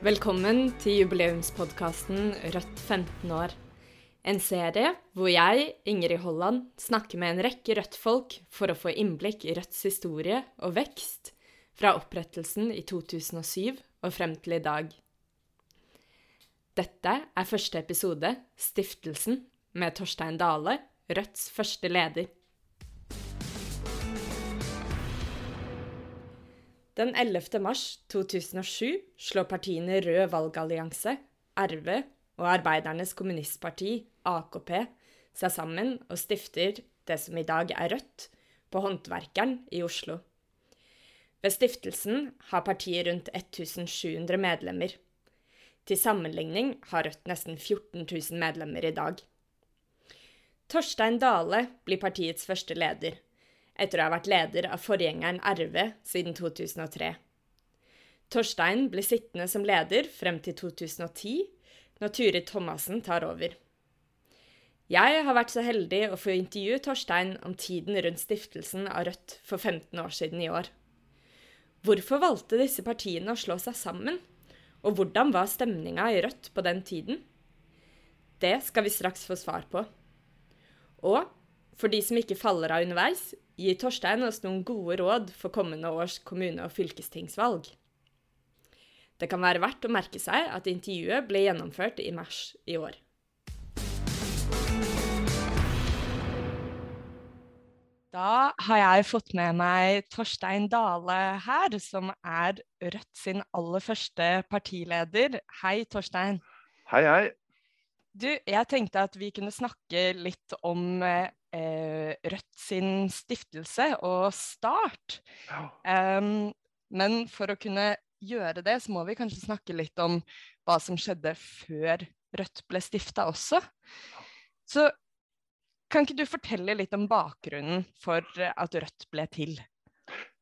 Velkommen til jubileumspodkasten Rødt 15 år. En serie hvor jeg, Ingrid Holland, snakker med en rekke Rødt-folk for å få innblikk i Rødts historie og vekst fra opprettelsen i 2007 og frem til i dag. Dette er første episode, Stiftelsen, med Torstein Dale, Rødts første leder. Den 11. mars 2007 slår partiene Rød valgallianse, RV og Arbeidernes kommunistparti, AKP, seg sammen og stifter det som i dag er Rødt, på Håndverkeren i Oslo. Ved stiftelsen har partiet rundt 1700 medlemmer. Til sammenligning har Rødt nesten 14 000 medlemmer i dag. Torstein Dale blir partiets første leder, etter å ha vært leder av forgjengeren RV siden 2003. Torstein blir sittende som leder frem til 2010, når Turid Thomassen tar over. Jeg har vært så heldig å få intervjue Torstein om tiden rundt stiftelsen av Rødt for 15 år siden i år. Hvorfor valgte disse partiene å slå seg sammen? Og hvordan var stemninga i Rødt på den tiden? Det skal vi straks få svar på. Og for de som ikke faller av underveis, gir Torstein oss noen gode råd for kommende års kommune- og fylkestingsvalg. Det kan være verdt å merke seg at intervjuet ble gjennomført i mars i år. Da har jeg fått med meg Torstein Dale her, som er Rødt sin aller første partileder. Hei, Torstein. Hei, hei. Du, jeg tenkte at vi kunne snakke litt om eh, Rødt sin stiftelse og start. Ja. Um, men for å kunne gjøre det, så må vi kanskje snakke litt om hva som skjedde før Rødt ble stifta også. Så kan ikke du fortelle litt om bakgrunnen for at Rødt ble til?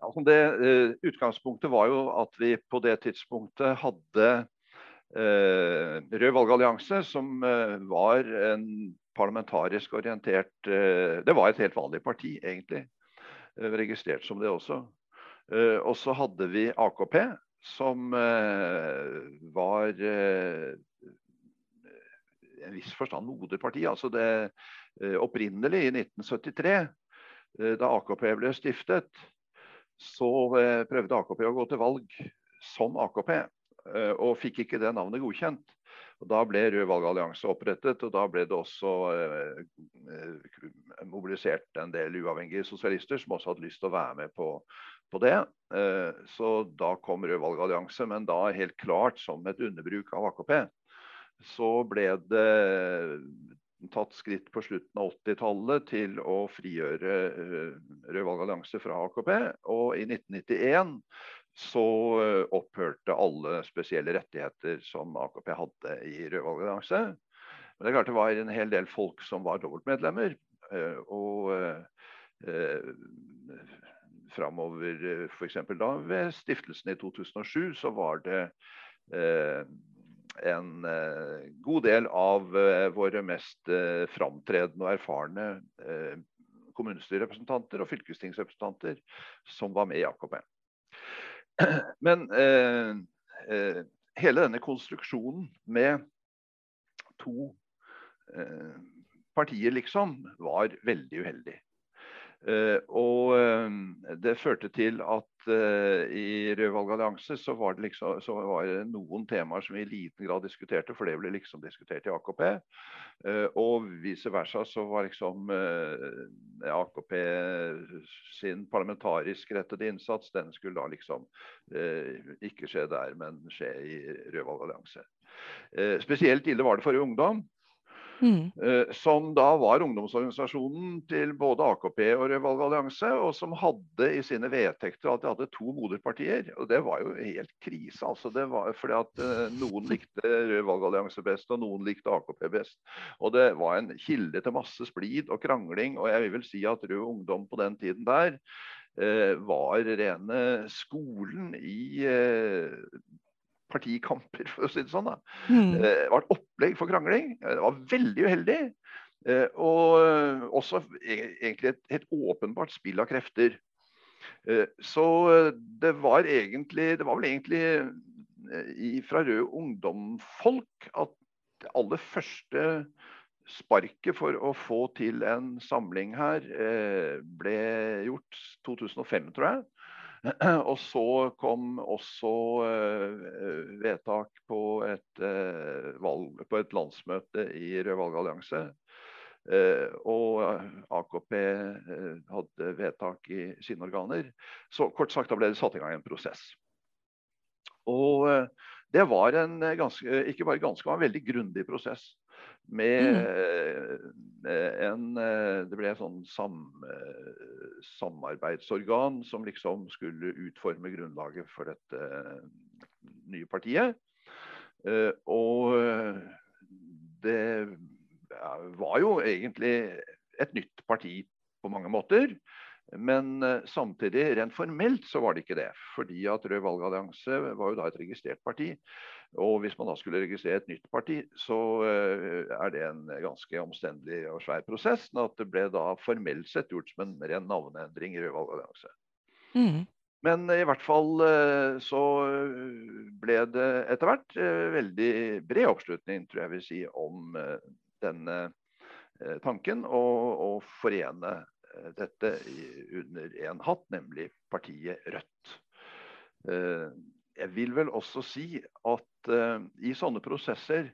Altså det, uh, utgangspunktet var jo at vi på det tidspunktet hadde eh, Rød valgallianse, som var en parlamentarisk orientert Det var et helt vanlig parti, egentlig. registrert som det også. og så hadde vi AKP, som var en viss forstand moderparti. altså det Opprinnelig, i 1973, da AKP ble stiftet, så prøvde AKP å gå til valg som AKP, og fikk ikke det navnet godkjent. Og Da ble Rød valgallianse opprettet, og da ble det også eh, mobilisert en del uavhengige sosialister som også hadde lyst til å være med på, på det. Eh, så da kom Rød valgallianse, men da helt klart som et underbruk av AKP. Så ble det tatt skritt på slutten av 80-tallet til å frigjøre Rød valgallianse fra AKP. Og i 1991 så opphørte alle spesielle rettigheter som AKP hadde i Rød valgallianse. Men det er klart det var en hel del folk som var dobbeltmedlemmer. Og eh, framover f.eks. da ved stiftelsen i 2007 så var det eh, en eh, god del av eh, våre mest eh, framtredende og erfarne eh, kommunestyrerepresentanter og fylkestingsrepresentanter som var med i AKP. Men eh, eh, hele denne konstruksjonen med to eh, partier, liksom, var veldig uheldig. Eh, og uh, det førte til at uh, i Rød valgallianse så var det liksom, så var noen temaer som vi i liten grad diskuterte, for det ble liksom diskutert i AKP. og vice versa så var liksom AKP sin parlamentarisk rettede innsats, den skulle da liksom ikke skje der, men skje i Rød valgallianse. spesielt ille var det for ungdom. Mm. Som da var ungdomsorganisasjonen til både AKP og Rød valgallianse, og som hadde i sine vedtekter at de hadde to moderpartier. Og det var jo helt krise. altså det var fordi at Noen likte Rød valgallianse best, og noen likte AKP best. Og det var en kilde til masse splid og krangling. Og jeg vil vel si at Rød Ungdom på den tiden der var rene skolen i partikamper, for å si det sånn. da. Mm. Eh, det var et opplegg for krangling. Eh, det var veldig uheldig. Eh, og også e-, egentlig et helt åpenbart spill av krefter. Så det var egentlig Det var vel egentlig fra Rød Ungdom-folk at det aller første sparket for å få til en samling her ble gjort 2005, tror jeg. Og så kom også eh, vedtak på et, eh, valg, på et landsmøte i Rød valgallianse. Og AKP hadde vedtak i sine organer. Så kort sagt, da ble det satt i gang en prosess. Og det var en ganske, ikke bare ganske, men en veldig grundig prosess med mm. en Det ble et sånn sam, samarbeidsorgan som liksom skulle utforme grunnlaget for dette nye partiet. Og det var jo egentlig et nytt parti på mange måter. Men samtidig, rent formelt, så var det ikke det. Fordi at Rød valgallianse var jo da et registrert parti. Og hvis man da skulle registrere et nytt parti, så uh, er det en ganske omstendelig og svær prosess. sånn at det ble da formelt sett gjort som en ren navneendring i Rød valgallianse. Mm. Men i hvert fall uh, så ble det etter hvert veldig bred oppslutning, tror jeg vil si, om denne tanken å forene dette under én hatt, nemlig partiet Rødt jeg vil vel også si at uh, i sånne prosesser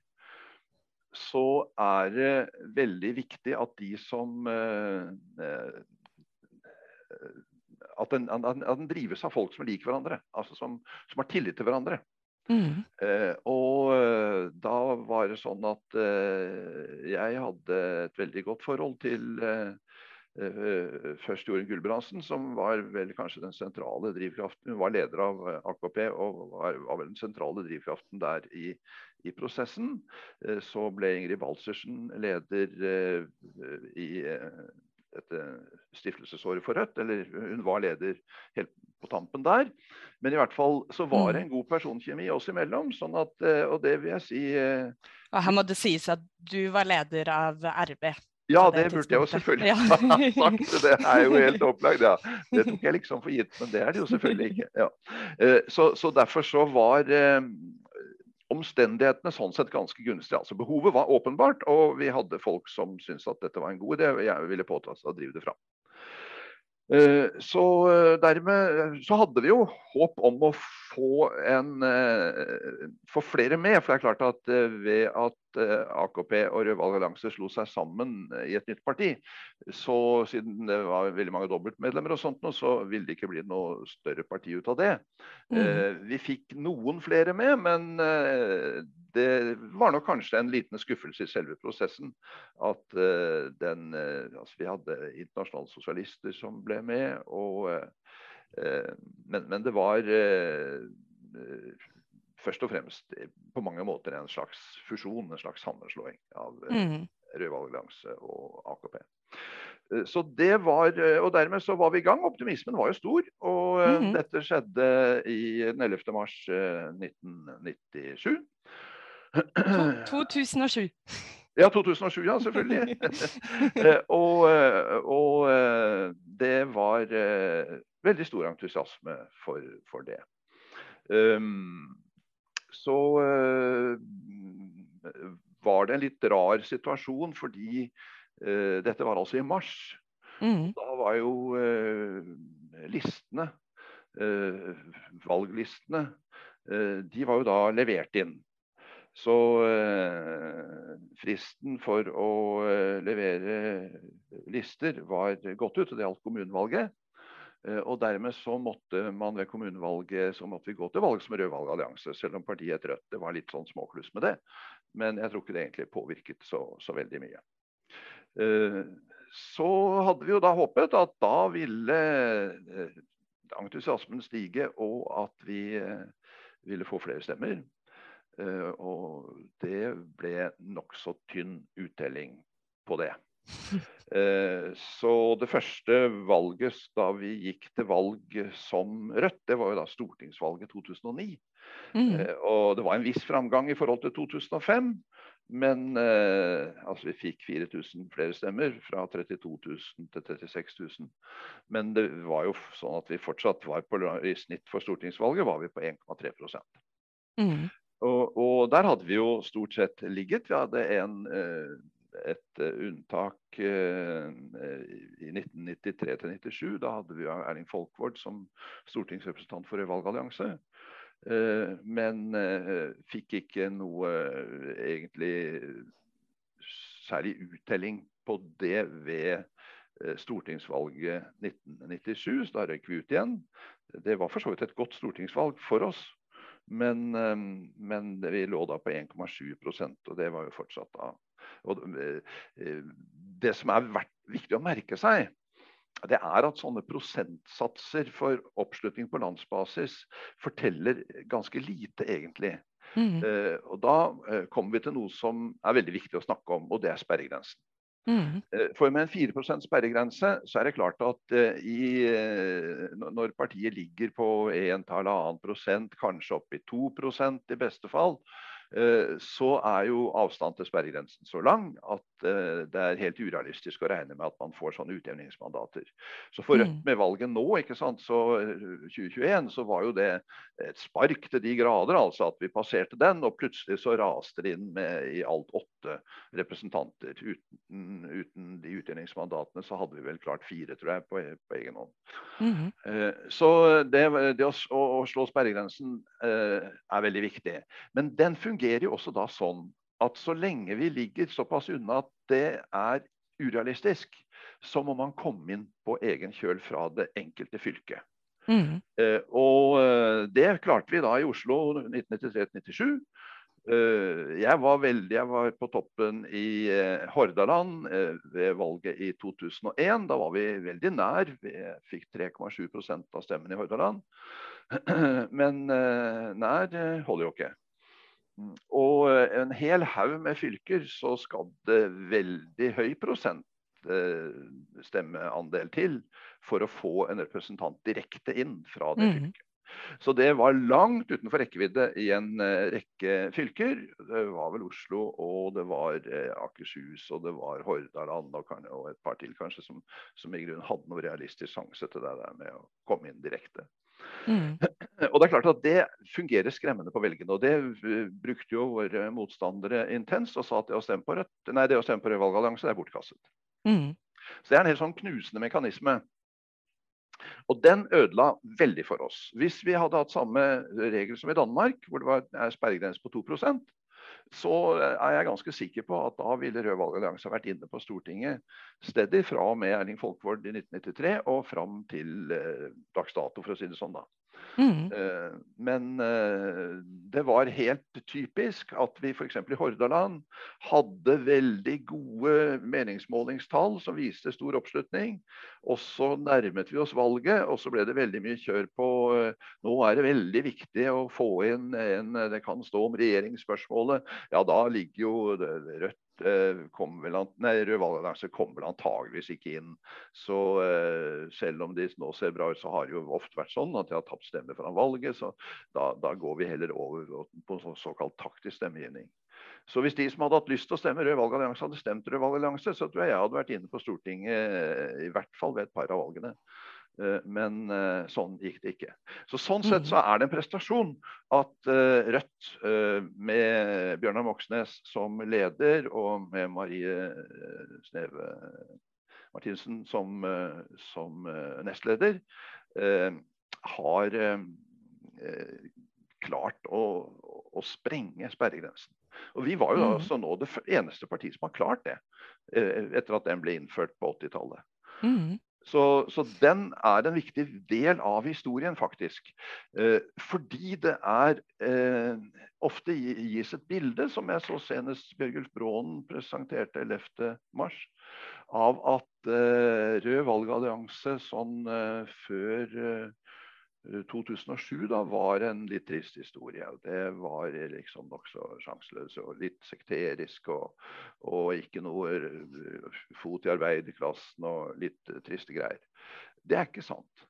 så er det veldig viktig at de som uh, at, den, at, den, drives av folk som liker hverandre. Altså som, som har tillit til hverandre. Mm. og da var det sånn at jeg hadde et veldig godt forhold til Eh, først Jorunn Gulbrandsen, som var vel kanskje den sentrale drivkraften. Hun var leder av eh, AKP og var, var vel den sentrale drivkraften der i, i prosessen. Eh, så ble Ingrid Balsersen leder i dette stiftelsesåret for Rødt. Eller hun var leder helt på tampen der. Men i hvert fall så var det mm. en god personkjemi oss imellom. sånn at, Og det vil jeg si Og her må det sies at du var leder av RB? Ja, det, burde jeg jo selvfølgelig ja. ha sagt. Det er jo helt opplagt. Ja. Det tok jeg liksom for gitt, men det er det jo selvfølgelig ikke. Ja. Eh, så, så, derfor så var eh, omstendighetene sånn sett ganske gunstige. Altså Behovet var åpenbart, og vi hadde folk som syntes at dette var en god idé og jeg ville påta seg å drive det fram. Eh, så dermed så hadde vi jo håp om å få, en, få flere med. For det er klart at ved at Eh, AKP og Rød Allianse slo seg sammen eh, i et nytt parti, så siden det var veldig mange dobbeltmedlemmer og sånt, så ville det ikke bli noe større parti ut av det. Mm. Eh, vi fikk noen flere med, men det var nok kanskje en liten skuffelse i selve prosessen. At den Altså, vi hadde internasjonale sosialister som ble med, og men, men det var først og fremst på mange måter en slags fusjon, en slags sammenslåing av eh, mm. Rød Valgallianse og AKP. Eh, så det var, eh, og Dermed så var vi i gang. Optimismen var jo stor. Og mm. dette skjedde i den 11. mars 1997. 2007. Ja, 2007, ja, selvfølgelig. og, og, det var veldig stor entusiasme for, for det. Um, så uh, var det en litt rar situasjon, fordi uh, dette var altså i mars. Mm. Da var jo uh, listene, valglistene, de var jo da levert inn. Så fristen for å levere lister var gått ut, og det gjaldt kommunevalget. Eh, og dermed så måtte man ved kommunevalget så måtte vi gå til valg som Rød valgallianse, selv om partiet het Rødt. Det var litt sånn småkluss med det. Men jeg tror ikke det egentlig påvirket så, så veldig mye. Eh, så hadde vi jo da håpet at da ville eh, entusiasmen stige, og at vi ville få flere stemmer. Og det ble nokså tynn uttelling på det. Eh, så det første valget da vi gikk til valg som Rødt, det var jo da stortingsvalget 2009. Mm. Eh, og det var en viss framgang i forhold til 2005. Men eh, altså vi fikk 4000 flere stemmer, fra 32 000 til 36 000. Men det var jo sånn at vi fortsatt var på i snitt for stortingsvalget var vi på 1,3 Mm. Og, og, der hadde vi jo stort sett ligget. Vi hadde en, et unntak i 1993 97. Da hadde vi Erling Folkvord som stortingsrepresentant for Valgallianse. Men fikk ikke noe egentlig særlig uttelling på det ved Eh, stortingsvalget 1997. Så da røyk vi ut igjen. Det var for så vidt et godt stortingsvalg for oss. Men, eh, men vi lå da på 1,7% og det var jo fortsatt da. Og eh, det som er viktig å merke seg, det er at sånne prosentsatser for oppslutning på landsbasis forteller ganske lite, egentlig. Mm. Og da kommer vi til noe som er veldig viktig å snakke om, og det er sperregrensen. Mm. Eh, for med en 4% sperregrense, så er det klart at uh, i, uh, når partiet ligger på 1,5 prosent, kanskje opp i 2% i beste fall, så er jo avstand til sperregrensen så lang at det er helt urealistisk å regne med at man får sånne utjevningsmandater. Så for Rødt mm. med valget nå, ikke sant, så 2021, så var jo det et spark til de grader, altså at vi passerte den. Og plutselig så raste det inn med i alt åtte representanter. Uten uten de utjevningsmandatene så hadde vi vel klart fire, tror jeg, på, på egen hånd. Mm -hmm. så det, det å, å, slå sperregrensen eh, er veldig viktig. Men den fungerer jo også da sånn at så lenge vi ligger såpass unna at det er urealistisk, så må man komme inn på egen kjøl fra det enkelte fylket. Mm. Eh, og det klarte vi da i Oslo 1993-1997. Eh, jeg var veldig, jeg var på toppen i eh, Hordaland eh, ved valget i 2001. Da var vi veldig nær. Vi fikk 3,7% av stemmen i Hordaland. Men nær holder jo ikke. Og en hel haug med fylker så skal det veldig høy prosentstemmeandel til for å få en representant direkte inn fra det mm. fylket. Så det var langt utenfor rekkevidde i en uh, rekke fylker. Det var vel Oslo, og det var Akershus, og det var Hordaland og, og, et par til kanskje som, som i grunnen hadde noe realistisk sjanse til det der med å komme inn direkte. Mm. Og Det er klart at det fungerer skremmende på velgerne. og Det uh, brukte jo våre motstandere intenst og sa at det å stemme på nei, det å stemme på Rød valgallianse er bortkastet. Mm. Så Det er en helt sånn knusende mekanisme. Og den ødela veldig for oss. Hvis vi hadde hatt samme regel som i Danmark, hvor det var sperregrense på 2 så er jeg ganske sikker på at da ville Rød valgallianse vært inne på Stortinget stedig fra og med Erling Folkvord i 1993 og fram til eh, dags dato, for å si det sånn. da. Mm. Eh, men eh, det var helt typisk at vi f.eks. i Hordaland hadde veldig gode meningsmålingstall som viste stor oppslutning. Og så nærmet vi oss valget, og så ble det veldig mye kjør på eh, Nå er det veldig viktig å få inn en Det kan stå om regjeringsspørsmålet. Ja, da ligger jo Rødt kom vel, nei, kom vel antageligvis ikke inn. Så uh, selv om de nå ser bra ut, så har det jo ofte vært sånn at de har tapt stemmer foran valget. Så da, da, går vi heller over på en såkalt taktisk stemmegivning. Så hvis de som hadde hatt lyst til å stemme Rød valgallianse, hadde stemt Rød valgallianse, så tror jeg jeg hadde vært inne på Stortinget eh, i hvert fall ved et par av valgene. Eh, men eh, sånn gikk det ikke. Så Sånn sett så mm. er det en prestasjon at eh, Rødt med Bjørnar Moxnes som leder og med Marie Sneve Martinsen som, som nestleder, har klart å, å sprenge sperregrensen. Og Vi var jo altså nå det eneste partiet som har klart det, etter at den ble innført på 80-tallet. Mm. Så, så, den er en viktig del av historien, faktisk. Eh, fordi det er eh, Ofte gis et bilde, som jeg så senest Bjørgulf Braanen presenterte 11.3, av at eh, Rød valgallianse sånn eh, før eh, 2007 da var en litt trist historie. Det var liksom nokså sjanseløs og litt sekterisk. Og, og, ikke noe eh, fot i arbeiderklassen og litt triste greier. Det er ikke sant.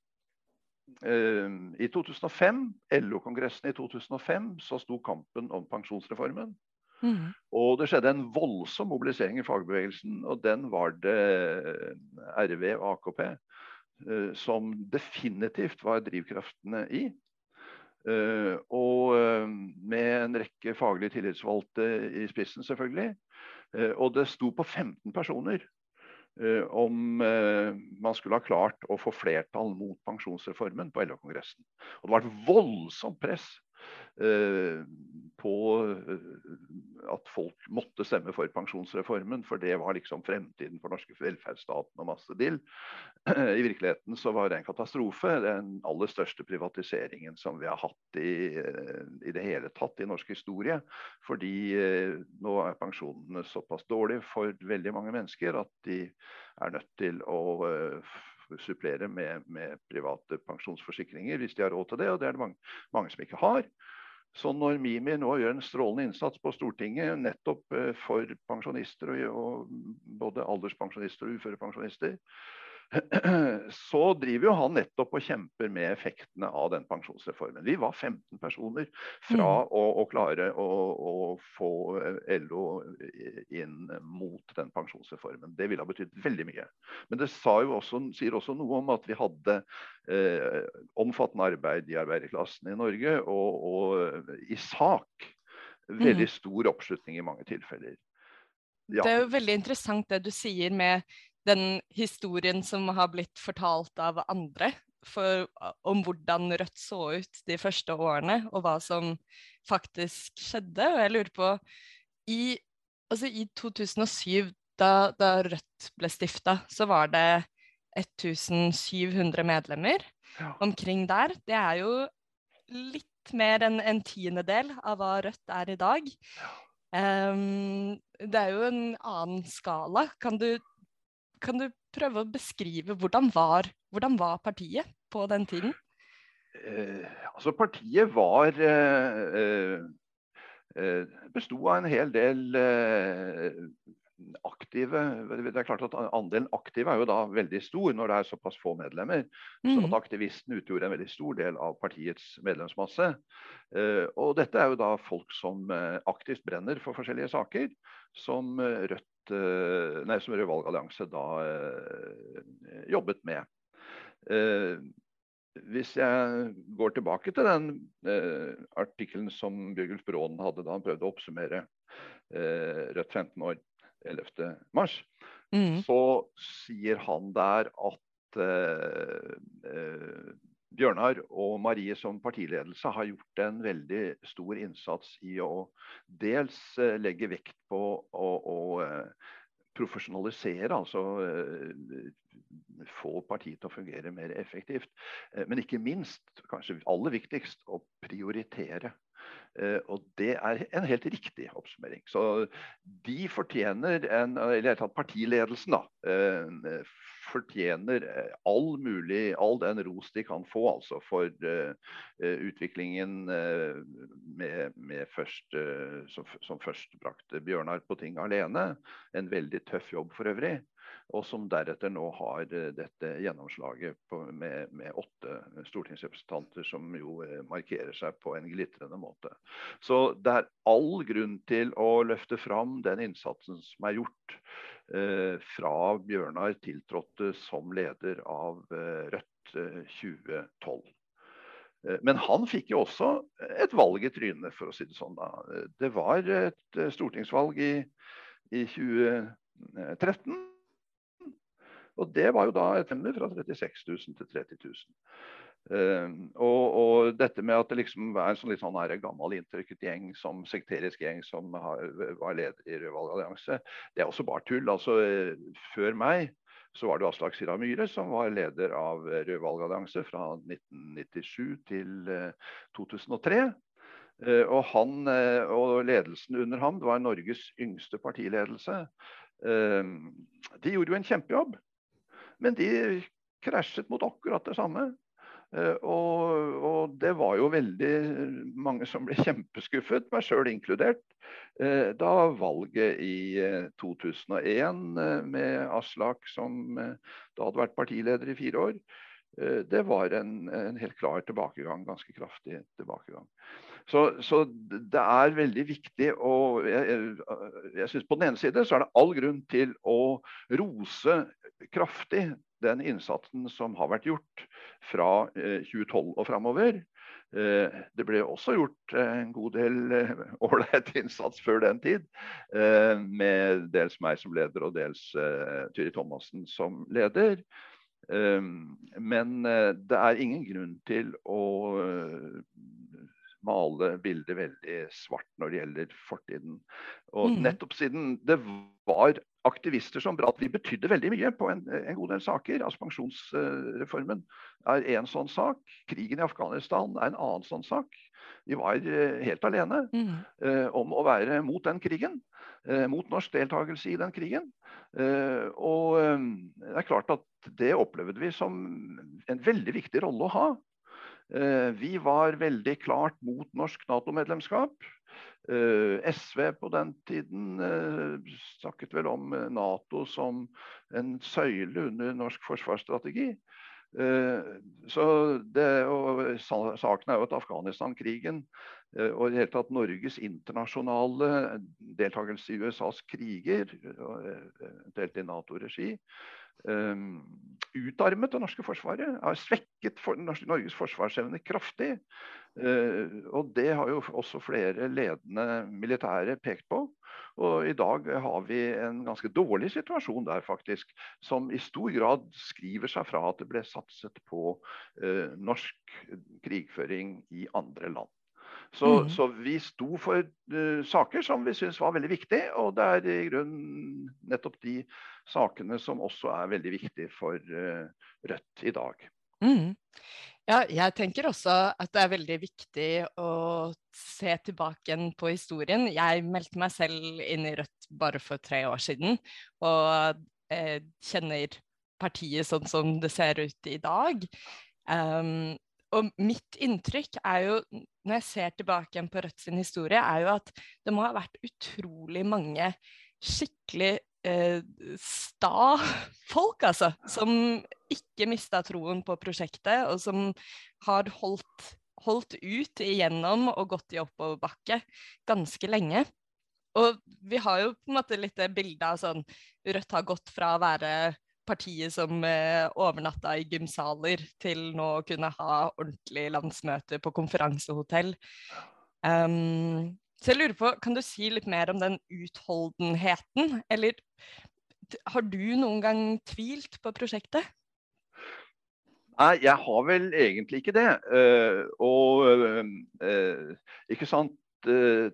Eh, I 2005, LO-kongressen i 2005, så sto kampen om pensjonsreformen. Mm. Og det skjedde en voldsom mobilisering i fagbevegelsen, og den var det RV og AKP Eh, som definitivt var drivkraftene i. Og med en rekke faglige tillitsvalgte i spissen, selvfølgelig. Og det sto på 15 personer om man skulle ha klart å få flertall mot pensjonsreformen på LO-kongressen. Og det var et voldsomt press Eh, på eh, at folk måtte stemme for pensjonsreformen, for det var liksom fremtiden for norske velferdsstaten og masse dill. I virkeligheten så var det en katastrofe. Den aller største privatiseringen som vi har hatt i, eh, i det hele tatt i norsk historie. Fordi nå er pensjonene såpass dårlige for veldig mange mennesker at de er nødt til å supplere med, med, private pensjonsforsikringer hvis de har råd til det, og det er det mange, mange som ikke har. Så når Mimi nå gjør en strålende innsats på Stortinget nettopp eh, for pensjonister, og, både alderspensjonister og uførepensjonister, så driver jo han nettopp og kjemper med effektene av den pensjonsreformen. Vi var 15 personer fra mm. å, å, klare å, å, få LO inn mot den pensjonsreformen. Det ville ha betydd veldig mye. Men det også, sier også noe om at vi hadde eh, omfattende arbeid i arbeiderklassen i Norge, og, og i sak veldig mm. stor oppslutning i mange tilfeller. Ja. Det er jo veldig interessant det du sier med den historien som har blitt fortalt av andre for, om hvordan Rødt så ut de første årene, og hva som faktisk skjedde. Og jeg lurer på I, altså i 2007, da, da Rødt ble stifta, så var det 1700 medlemmer ja. omkring der. Det er jo litt mer enn en tiendedel av hva Rødt er i dag. Ja. Um, det er jo en annen skala. Kan du kan du prøve å beskrive hvordan var, hvordan var partiet på den tiden? Eh, altså partiet var eh, eh, eh besto av en hel del eh, aktive Det er klart at Andelen aktive er jo da veldig stor når det er såpass få medlemmer. Mm. Så at aktivistene utgjorde en veldig stor del av partiets medlemsmasse. Eh, og dette er jo da folk som eh, aktivt brenner for forskjellige saker, som Rødt nei, som Rød valgallianse da eh, jobbet med. Eh, hvis jeg går tilbake til den eh, artikkelen som Bjørgulf Braanen hadde da han prøvde å oppsummere eh, Rødt 15 år 11. mars, mm. så sier han der at eh, Bjørnar og Marie som partiledelse har gjort en veldig stor innsats i å dels eh, legge vekt på å, å eh, profesjonalisere, altså eh, få partiet til å fungere mer effektivt. Men ikke minst, kanskje aller viktigst, å prioritere. Og det er en helt riktig oppsummering. Så de fortjener en, eller partiledelsen, da, fortjener eh, all mulig, all den ros de kan få altså, for utviklingen med, med først, som, som, først brakte Bjørnar på ting alene. En veldig tøff jobb for øvrig. Og som deretter nå har dette gjennomslaget på, med, med, åtte stortingsrepresentanter, som jo markerer seg på en glitrende måte. Så det er all grunn til å løfte fram den innsatsen som er gjort. Eh, fra Bjørnar tiltrådte som leder av eh, Rødt 2012. Eh, men han fikk jo også et valg i trynet, for å si det sånn. da. Det var et stortingsvalg i, i 2013. Og det var jo da et nummer fra 36 000 til 30 000. Uh, og, og, dette med at det liksom er en sånn litt sånn gammel inntrykket gjeng, som sekterisk gjeng som har, var leder i Rød Valgallianse, det er også bare tull. Altså, før meg så var det Aslak Sira Myhre som var leder av Rød Valgallianse fra 1997 til uh, 2003. Uh, og, han, og ledelsen under ham, det var Norges yngste partiledelse, de gjorde jo en kjempejobb. Men de krasjet mot akkurat det samme. Eh, og, og, det var jo veldig mange som ble kjempeskuffet, meg sjøl inkludert, eh, da valget i 2001 eh, med Aslak som da hadde vært partileder i fire år, det var en, en helt klar tilbakegang. Ganske kraftig tilbakegang. Så, så, det er veldig viktig å Jeg, jeg, synes På den ene side så er det all grunn til å rose kraftig den innsatsen som har vært gjort fra 2012 og framover. Det ble også gjort en god del ålreit innsats før den tid. Med dels meg som leder og dels Tyri Thomassen som leder. Men det er ingen grunn til å male bildet veldig svart når det gjelder fortiden. Og mm. nettopp siden det var aktivister som at vi betydde veldig mye på en, en god del saker. altså Pensjonsreformen er en sånn sak. Krigen i Afghanistan er en annen sånn sak. Vi var eh, helt alene mm. om å være mot den krigen. Mot norsk deltakelse i den krigen. Og det er klart at det opplevde vi som en veldig viktig rolle å ha. Eh, vi var veldig klart mot norsk Nato-medlemskap. Eh, SV på den tiden eh, snakket vel om Nato som en søyle under norsk forsvarsstrategi. Så det, og Saken er jo at Afghanistan-krigen og i det hele tatt Norges internasjonale deltakelse i USAs kriger, delt i Nato-regi, um, utarmet det norske forsvaret. Har svekket Norges forsvarsevne kraftig. Og det har jo også flere ledende militære pekt på. Og i dag har vi en ganske dårlig situasjon der, faktisk. Som i stor grad skriver seg fra at det ble satset på norsk krigføring i andre land. Så, mm. så, vi sto for uh, saker som vi syntes var veldig viktige, og det er i grunnen nettopp de sakene som også er veldig viktige for uh, Rødt i dag. Mm. Ja, jeg tenker også at det er veldig viktig å se tilbake på historien. Jeg meldte meg selv inn i Rødt bare for tre år siden, og eh, kjenner partiet sånn som det ser ut i dag. Um, og mitt inntrykk er jo, når jeg ser tilbake igjen på Rødt sin historie, er jo at det må ha vært utrolig mange skikkelig eh, sta folk, altså. Som ikke mista troen på prosjektet, og som har holdt, holdt ut igjennom og gått i oppoverbakke ganske lenge. Og vi har jo på en måte litt det bildet av sånn Rødt har gått fra å være partiet som eh, overnatta i gymsaler, til nå å kunne ha ordentlig landsmøte på konferansehotell. Um, så jeg lurer på, Kan du si litt mer om den utholdenheten? Eller har du noen gang tvilt på prosjektet? Nei, jeg har vel egentlig ikke det. Uh, og uh, ikke sant uh,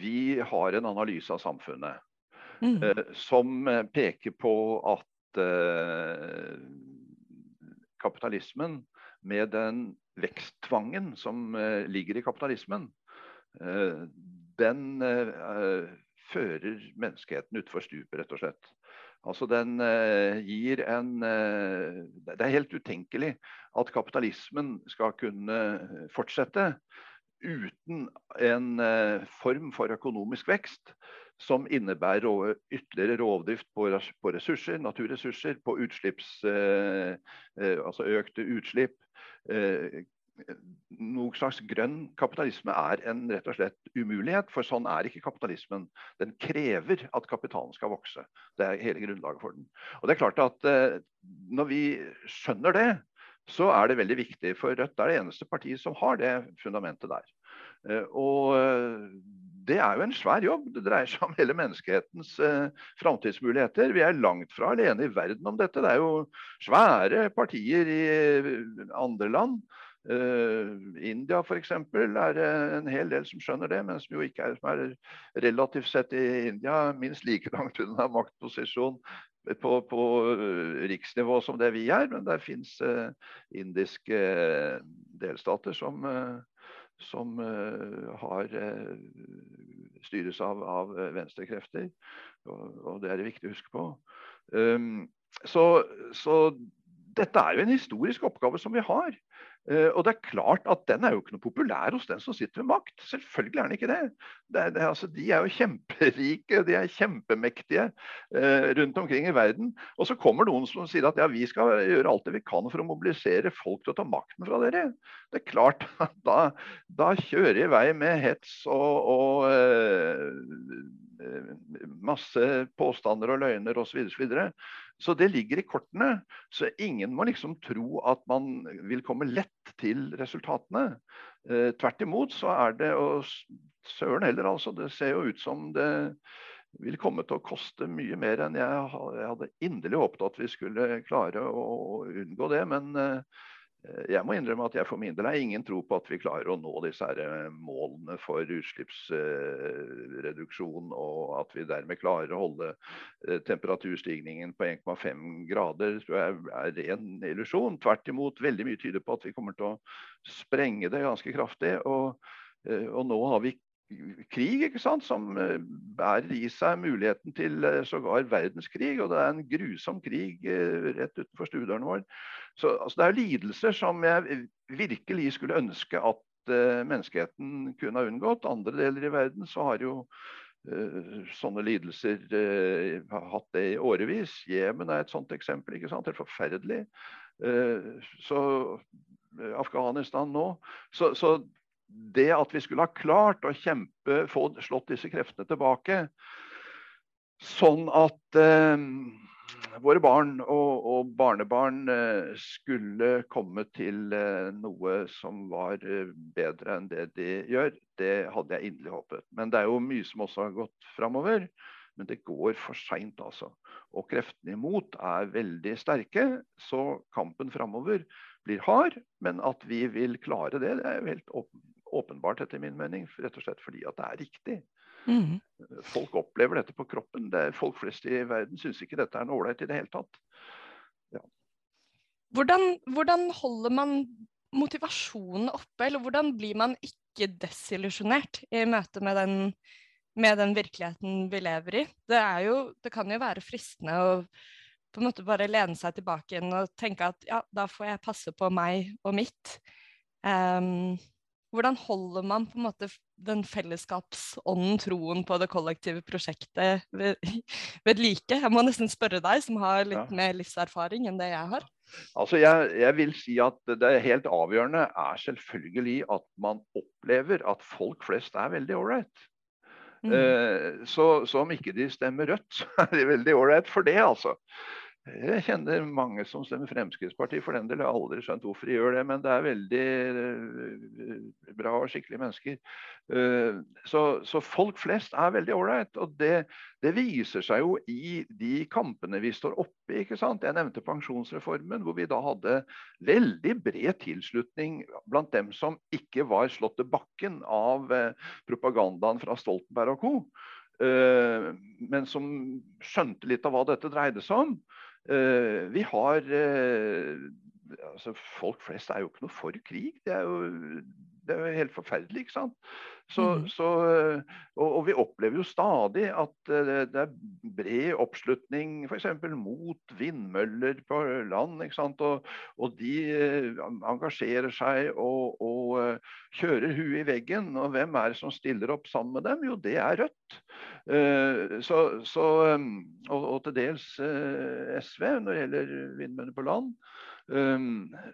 Vi har en analyse av samfunnet mm. som peker på at Eh, kapitalismen med den veksttvangen som eh, ligger i kapitalismen, eh, den fører menneskeheten utfor stupet, rett og slett. Altså den gir en Det er helt utenkelig at kapitalismen skal kunne fortsette uten en form for økonomisk vekst som innebærer ytterligere rovdrift på, ressurser, naturressurser, på utslipps, eh, eh, altså økte utslipp. Noen slags grønn kapitalisme er en rett og slett umulighet, for sånn er ikke kapitalismen. Den krever at kapitalen skal vokse. Det er hele grunnlaget for den. Og det er klart at Når vi skjønner det, så er det veldig viktig. For Rødt er det eneste partiet som har det fundamentet der. Og det er jo en svær jobb. Det dreier seg om hele menneskehetens eh, framtidsmuligheter. Vi er langt fra alene i verden om dette. Det er jo svære partier i eh, andre land. Uh, India f.eks. er en hel del som skjønner det, men som jo ikke er, som er relativt sett i India minst like langt unna maktposisjon på, på riksnivå som det vi er. Men der fins uh, indiske delstater som uh, som uh, har uh, styres av, av venstrekrefter. Og, og, det er det viktig å huske på. Um, så, så, dette er jo en historisk oppgave som vi har. Uh, og det er klart at den er jo ikke noe populær hos den som sitter ved makt. Selvfølgelig er den ikke det. det, det altså, de er jo kjemperike, de er kjempemektige eh, rundt omkring i verden. Og så kommer noen som sier at ja, vi skal gjøre alt det vi kan for å mobilisere folk til å ta makten fra dere. Det er klart at da, da kjører jeg i vei med hets og, og uh, masse påstander og løgner osv. Så, videre, så det ligger i kortene. Så ingen må liksom tro at man vil komme lett til resultatene. Tvert imot så er det og søren heller, altså. Det ser jo ut som det vil komme til å koste mye mer enn jeg hadde inderlig håpet at vi skulle klare å unngå det. Men jeg må innrømme at jeg for min del har ingen tro på at vi klarer å nå disse her målene for utslippsreduksjon, og at vi dermed klarer å holde temperaturstigningen på 1,5 grader. Tror jeg er ren illusjon. Tvert imot, veldig mye tyder på at vi kommer til å sprenge det ganske kraftig. Og, og nå har vi krig, ikke sant, som eh, bærer i seg muligheten til eh, sågar verdenskrig. Og det er en grusom krig eh, rett utenfor stuedøren vår. Så altså, det er lidelser som jeg virkelig skulle ønske at uh, menneskeheten kunne ha unngått. Andre deler i verden så har jo uh, sånne lidelser uh, hatt det i årevis. Jemen er et sånt eksempel. ikke sant, Helt forferdelig. så Afghanistan nå. Så, så det at vi skulle ha klart å kjempe, få slått disse kreftene tilbake, sånn at eh, våre barn og, og barnebarn eh, skulle komme til eh, noe som var eh, bedre enn det de gjør, det hadde jeg inderlig håpet. Men det er jo mye som også har gått framover. Men det går for seint, altså. Og kreftene imot er veldig sterke. Så kampen framover blir hard. Men at vi vil klare det, det er jo helt åpenbart etter min mening. Rett og slett fordi at det er riktig. Mm. Folk opplever dette på kroppen. Det folk flest i verden syns ikke dette er noe ålreit i det hele tatt. Ja. Hvordan, hvordan, holder man motivasjonen oppe, eller hvordan blir man ikke desillusjonert i møte med den, med den virkeligheten vi lever i? Det, jo, det kan jo være fristende å på en måte bare lene seg tilbake igjen og tenke at ja, da får jeg passe på meg og mitt. Um, hvordan holder man på en måte den fellesskapsånden, troen på det kollektive prosjektet ved, ved like? Jeg må nesten spørre deg, som har litt ja. mer livserfaring enn det jeg har. Altså jeg, jeg, vil si at Det helt avgjørende er selvfølgelig at man opplever at folk flest er veldig ålreit. Mm. Eh, så, så, om ikke de stemmer rødt, så er de veldig ålreit for det, altså. Jeg kjenner mange som stemmer Fremskrittspartiet. For den del jeg har aldri skjønt hvorfor de gjør det, men det er veldig eh, bra og skikkelige mennesker. Eh, så, så folk flest er veldig ålreit. Og det, det, viser seg jo i de kampene vi står oppe i. ikke sant? Jeg nevnte pensjonsreformen, hvor vi da hadde veldig bred tilslutning blant dem som ikke var slått til bakken av eh, propagandaen fra Stoltenberg og co. Men som skjønte litt av hva dette dreide seg om. Uh, vi har uh, altså Folk flest er jo ikke noe for krig. Det er jo, det er jo helt forferdelig, ikke sant. Så, mm. så, og, og, vi opplever jo stadig at det er bred oppslutning f.eks. mot vindmøller på land. ikke sant? Og, og de engasjerer seg og, og kjører huet i veggen. Og hvem er det som stiller opp sammen med dem? Jo, det er Rødt. Eh, så, så, og, til dels eh, SV når det gjelder vindmøller på land.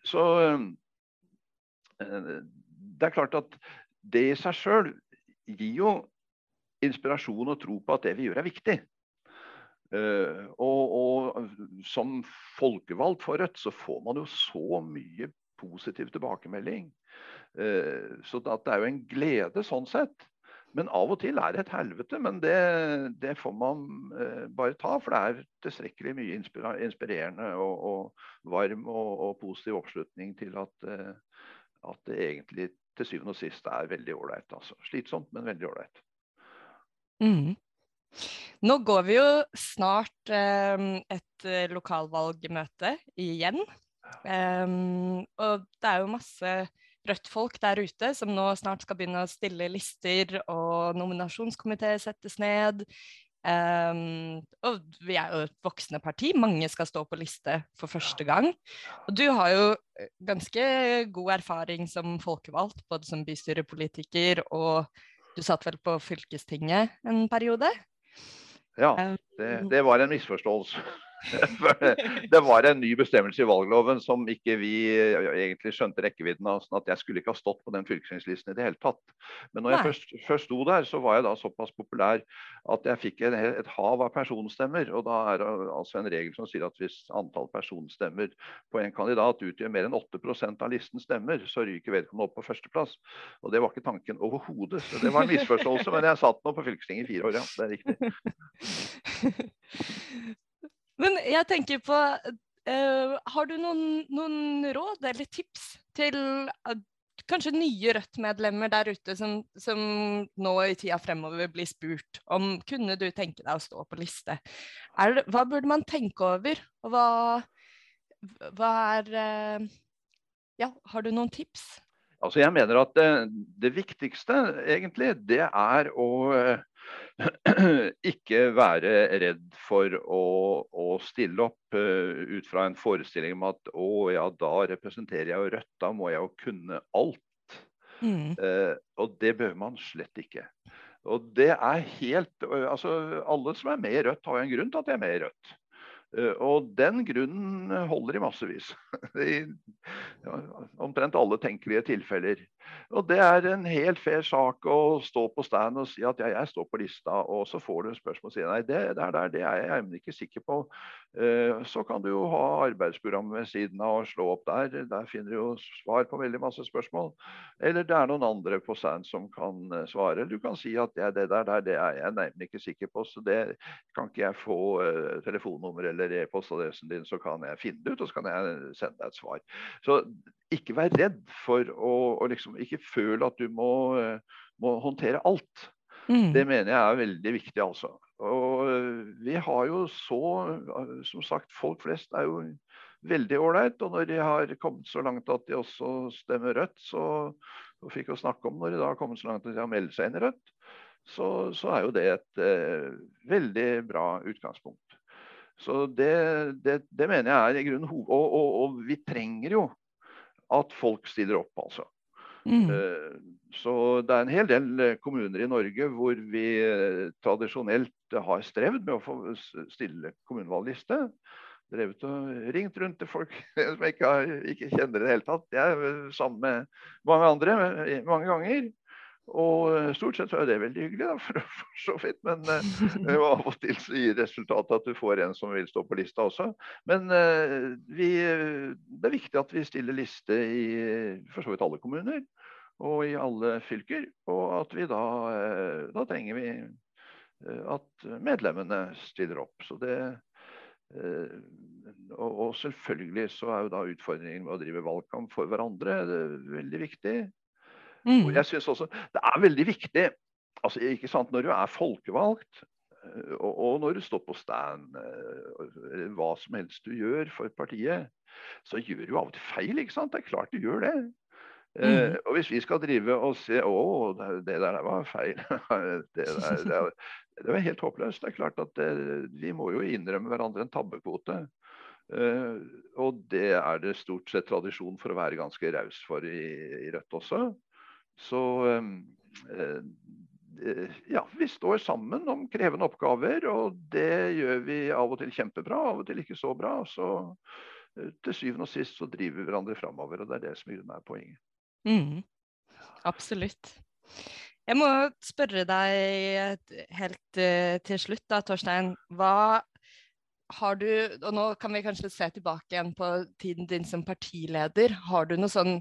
Så eh, det er klart at det i seg sjøl gir jo inspirasjon og tro på at det vi gjør, er viktig. og, og, som folkevalgt for Rødt så får man jo så mye positiv tilbakemelding. så det er jo en glede sånn sett. Men av og til er det et helvete. Men det, det får man uh, bare ta, for det er tilstrekkelig mye inspirerende og, og varm og, og, positiv oppslutning til at, at, det egentlig til syvende og sist er veldig ålreit. Altså. Slitsomt, men veldig ålreit. Mm. Nå går vi jo snart eh, et lokalvalgmøte igjen. Um, og det er jo masse Rødt-folk der ute som nå snart skal begynne å stille lister, og nominasjonskomité settes ned. Um, og vi er jo et voksende parti, mange skal stå på liste for første gang. Og du har jo eh, ganske god erfaring som folkevalgt, både som bystyrepolitiker og du satt vel på fylkestinget en periode? Ja, det, det var en misforståelse. Det var en ny bestemmelse i valgloven som ikke vi egentlig skjønte rekkevidden av. sånn at Jeg skulle ikke ha stått på den fylkestingslisten i det hele tatt. Men når jeg først, først, sto der, så var jeg da såpass populær at jeg fikk en, et hav av personstemmer. Og da er det altså en regel som sier at hvis antall personstemmer på en kandidat utgjør mer enn 8% av listens stemmer, så ryker vedkommende opp på førsteplass. Og det var ikke tanken overhodet. Så det var en misforståelse. men jeg satt nå på fylkestinget i fire år, ja. Det er riktig. Men jeg tenker på uh, Har du noen, noen, råd eller tips til uh, kanskje nye Rødt-medlemmer der ute som, som, nå i tida fremover blir spurt om kunne du tenke deg å stå på liste? Er, hva burde man tenke over? Og hva, hva er uh, Ja, har du noen tips? Altså jeg mener at det, det viktigste egentlig, det er å ikke være redd for å, å stille opp uh, ut fra en forestilling om at å ja, da representerer jeg jo Rødt, da må jeg jo kunne alt. Mm. Uh, og det behøver man slett ikke. Og det er helt uh, Altså alle som er med i Rødt, har jo en grunn til at de er med i Rødt. Eh, og den grunnen holder i massevis. I omtrent alle tenkelige tilfeller. Og det er en helt fair sak å stå på stand og si at ja, jeg står på lista, og så får du spørsmål og sier nei, det der, der, det er jeg ikke sikker på. Eh, så kan du jo ha arbeidsprogrammet ved siden av og slå opp der. Der finner du jo svar på veldig masse spørsmål. Eller det er noen andre på stand som kan eh, svare. Du kan si at ja, det der, det er jeg nemlig ikke sikker på, så det kan ikke jeg få telefonnummer eller eller e-postadressen din, så kan jeg finne det ut, og så kan jeg sende deg et svar. Så ikke vær redd for å, å liksom Ikke føle at du må, må håndtere alt. Mm. Det mener jeg er veldig viktig, altså. Og vi har jo så Som sagt, folk flest er jo veldig ålreit. Og når de har kommet så langt at de også stemmer Rødt, så og fikk jo snakke om når de da har kommet så langt at de har meldt seg inn i Rødt, så, så, er jo det et eh, veldig bra utgangspunkt. Så det, det, det, mener jeg er i grunnen hoved... Og, og, og, vi trenger jo at folk stiller opp, altså. Mm. Uh, så det er en hel del eh, kommuner i Norge hvor vi uh, tradisjonelt har strevd med å få stille kommunevalgliste. Drevet og ringt rundt til folk som ikke, har, ikke kjenner i det hele tatt. Jeg er sammen med mange andre mange ganger. Og eh, stort sett så er det veldig hyggelig, da, for, for så vidt. Men uh, av og til så gir resultatet at du får en som vil stå på lista også. Men uh, vi, det er viktig at vi stiller liste i for så vidt alle kommuner og i alle fylker. Og at vi da, uh, da trenger vi at medlemmene stiller opp. Så det og, og, selvfølgelig så er jo da utfordringen med å drive valgkamp for hverandre veldig viktig. Mm. Og jeg synes også Det er veldig viktig altså, ikke sant, når du er folkevalgt, eh, og, og når du står på stand, eh, eller hva som helst du gjør for partiet, så gjør du av og til feil. ikke sant? Det er klart du gjør det. Eh, mm. Uh, og hvis vi skal drive og se å, det der var feil det, der, det, det var helt håpløst. Det er klart at det, Vi må jo innrømme hverandre en tabbekvote. Uh, og det er det stort sett tradisjon for å være ganske raus for i, i Rødt også. Så ehm, eh, ja, vi står sammen om krevende oppgaver, og det gjør vi av og til kjempebra, av og til ikke så bra. Så eh, til syvende og sist så driver vi hverandre framover, og det er det som er poenget. Mm, absolutt. Jeg må spørre deg helt uh, til slutt, da, Torstein. Hva har du, og nå kan vi kanskje se tilbake igjen på tiden din som partileder. Har du noe sånn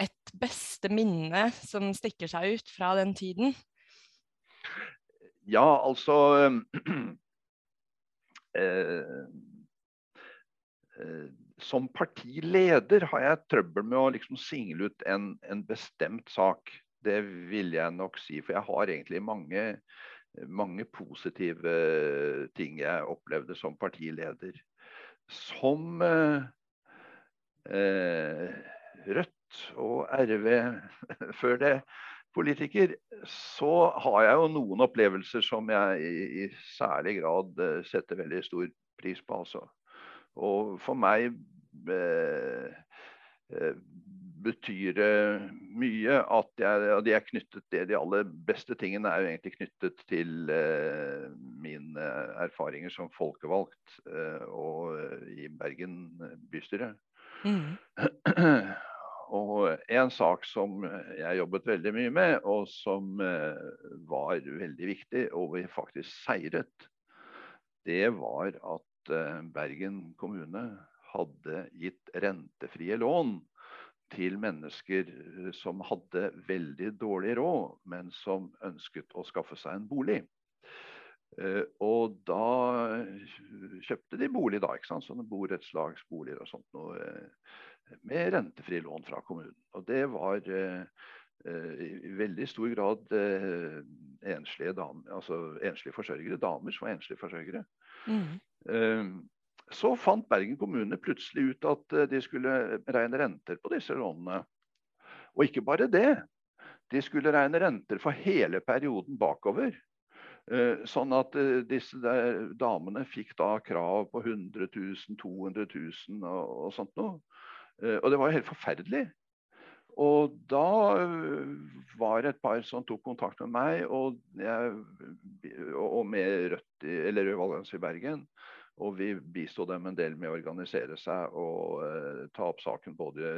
et beste minne som stikker seg ut fra den tiden? Ja, altså eh, eh, Som partileder har jeg trøbbel med å liksom single ut en, en, bestemt sak. Det vil jeg nok si. For jeg har egentlig mange, mange positive ting jeg opplevde som partileder. Som eh, eh Rødt og RV før det politiker, så har jeg jo noen opplevelser som jeg i, særlig grad uh, setter veldig stor pris på. Altså. Og for meg uh, betyr det mye at jeg, de er knyttet det, De aller beste tingene er jo egentlig knyttet til eh, mine erfaringer som folkevalgt eh, og i Bergen bystyre. Mm. Og en sak som jeg jobbet veldig mye med, og som eh, var veldig viktig, og vi faktisk seiret, det var at eh, Bergen kommune hadde gitt rentefrie lån til mennesker eh, som hadde veldig dårlig råd, men som ønsket å skaffe seg en bolig. Og da kjøpte de bolig, da. ikke sant? Sånne borettslagsboliger og sånt. Noe, med rentefrie lån fra kommunen. Og det var eh, eh, i veldig stor grad eh, enslige, damer, altså enslige forsørgere, damer som var enslige forsørgere. Mm. Så fant Bergen kommune plutselig ut at de skulle regne renter på disse lånene. Og ikke bare det. De skulle regne renter for hele perioden bakover. Sånn at disse damene fikk da krav på 100 000, 200 000 og, og sånt noe. Eh, og det var jo helt forferdelig. Og da eh, var det et par som tok kontakt med meg og, jeg, og med Rødt eller Rød Valgallianse i Bergen. Og vi bisto dem en del med å organisere seg og uh, ta opp saken både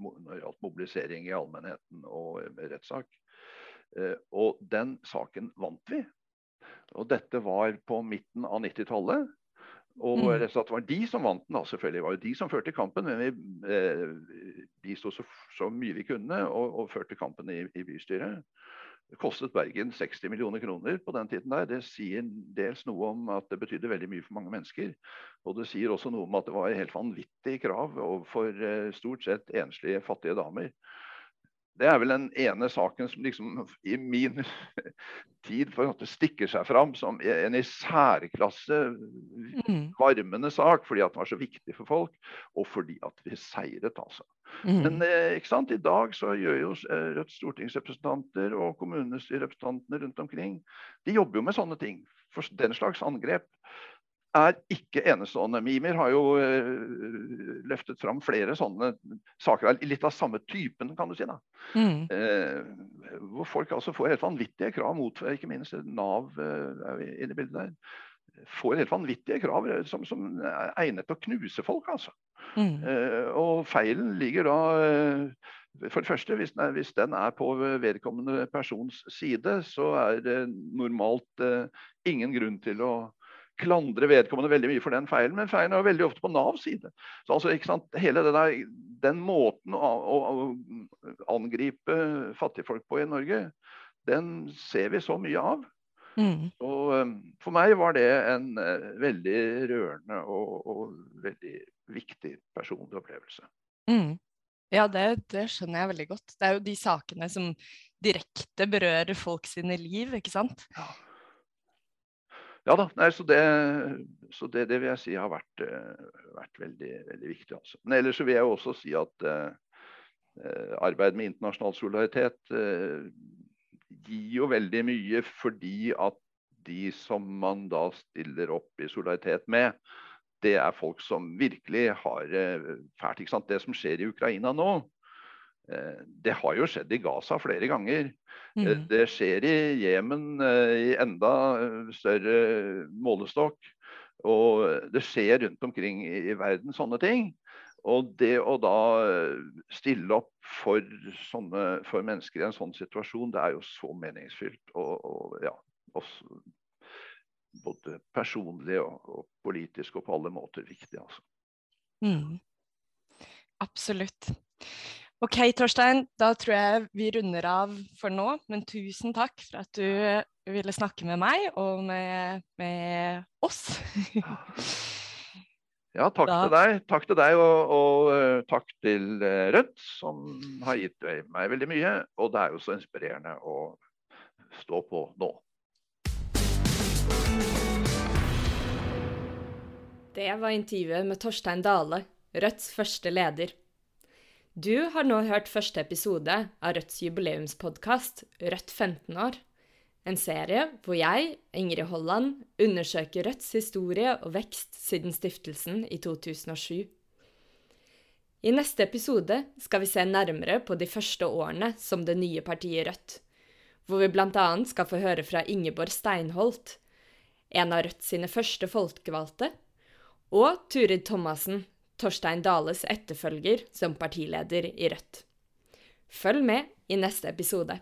når det gjaldt mobilisering i allmennheten og rettssak. Uh, og den saken vant vi. Og dette var på midten av 90-tallet. Og mm. det var de som vant den, da, selvfølgelig. Det var jo de som førte kampen. Men vi eh, bisto så, så, mye vi kunne og, og førte kampen i, i, bystyret. Det kostet Bergen 60 millioner kroner på den tiden der. Det sier dels noe om at det betydde veldig mye for mange mennesker. Og det sier også noe om at det var helt vanvittige krav overfor eh, stort sett enslige, fattige damer. Det er vel den ene saken som liksom i min tid for at det stikker seg fram som en i særklasse mm. varmende sak, fordi at den var så viktig for folk, og fordi at vi seiret, altså. Mm. Men eh, ikke sant? i dag så gjør jo Rødts stortingsrepresentanter og kommunestyrerepresentantene rundt omkring de jobber jo med sånne ting. For den slags angrep er ikke enestående. Mimir har jo uh, løftet fram flere sånne saker litt av samme typen, kan du si. da. Mm. Uh, hvor folk altså får helt vanvittige krav mot ikke minst Nav uh, er inne i bildet der, får helt vanvittige krav som, som er egnet til å knuse folk. altså. Mm. og feilen ligger da for det første, hvis den, er, hvis den, er, på vedkommende persons side, så er det normalt ingen grunn til å klandre vedkommende veldig mye for den feilen, men feilen er jo veldig ofte på Navs side. Så altså, ikke sant, hele der, Den måten å, å, å, angripe fattigfolk på i Norge, den ser vi så mye av. Mm. Og um, For meg var det en uh, veldig rørende og, og, veldig viktig personlig opplevelse. Mm. Ja, det, det, skjønner jeg veldig godt. Det er jo de sakene som direkte berører folk sine liv, ikke sant? Ja. Ja da, nei, så, det, så det, det, vil jeg si har vært, uh, vært veldig, veldig, viktig. Altså. Men ellers vil jeg også si at uh, arbeid med internasjonal solidaritet uh, gir jo veldig mye fordi at de som man da stiller opp i solidaritet med, det er folk som virkelig har fælt. ikke sant? Det som skjer i Ukraina nå, Eh, det har jo skjedd i Gaza flere ganger. Eh, mm. Det skjer i Jemen eh, i enda større målestokk. Og det skjer rundt omkring i verden sånne ting. Og det å da stille opp for, sånne, for mennesker i en sånn situasjon, det er jo så meningsfylt. Og, og ja, også, både personlig og, og, politisk og på alle måter viktig, altså. Mm. Absolutt. Ok, Torstein, da tror jeg vi runder av for nå. Men tusen takk for at du ville snakke med meg og med, med oss. ja, takk da... til deg. Takk til deg, og, og uh, takk til uh, Rødt, som har gitt meg veldig mye. Og det er jo så inspirerende å stå på nå. Det var intervjuet med Torstein Dale, Rødts første leder. Du har nå hørt første episode av Rødts jubileumspodkast Rødt 15 år. En serie hvor jeg, Ingrid Holland, undersøker Rødts historie og vekst siden stiftelsen i 2007. I neste episode skal vi se nærmere på de første årene som det nye partiet Rødt, hvor vi bl.a. skal få høre fra Ingeborg Steinholt, en av Rødt sine første folkevalgte, og Turid Thomassen, Torstein Dales etterfølger som partileder i Rødt. Følg med i neste episode.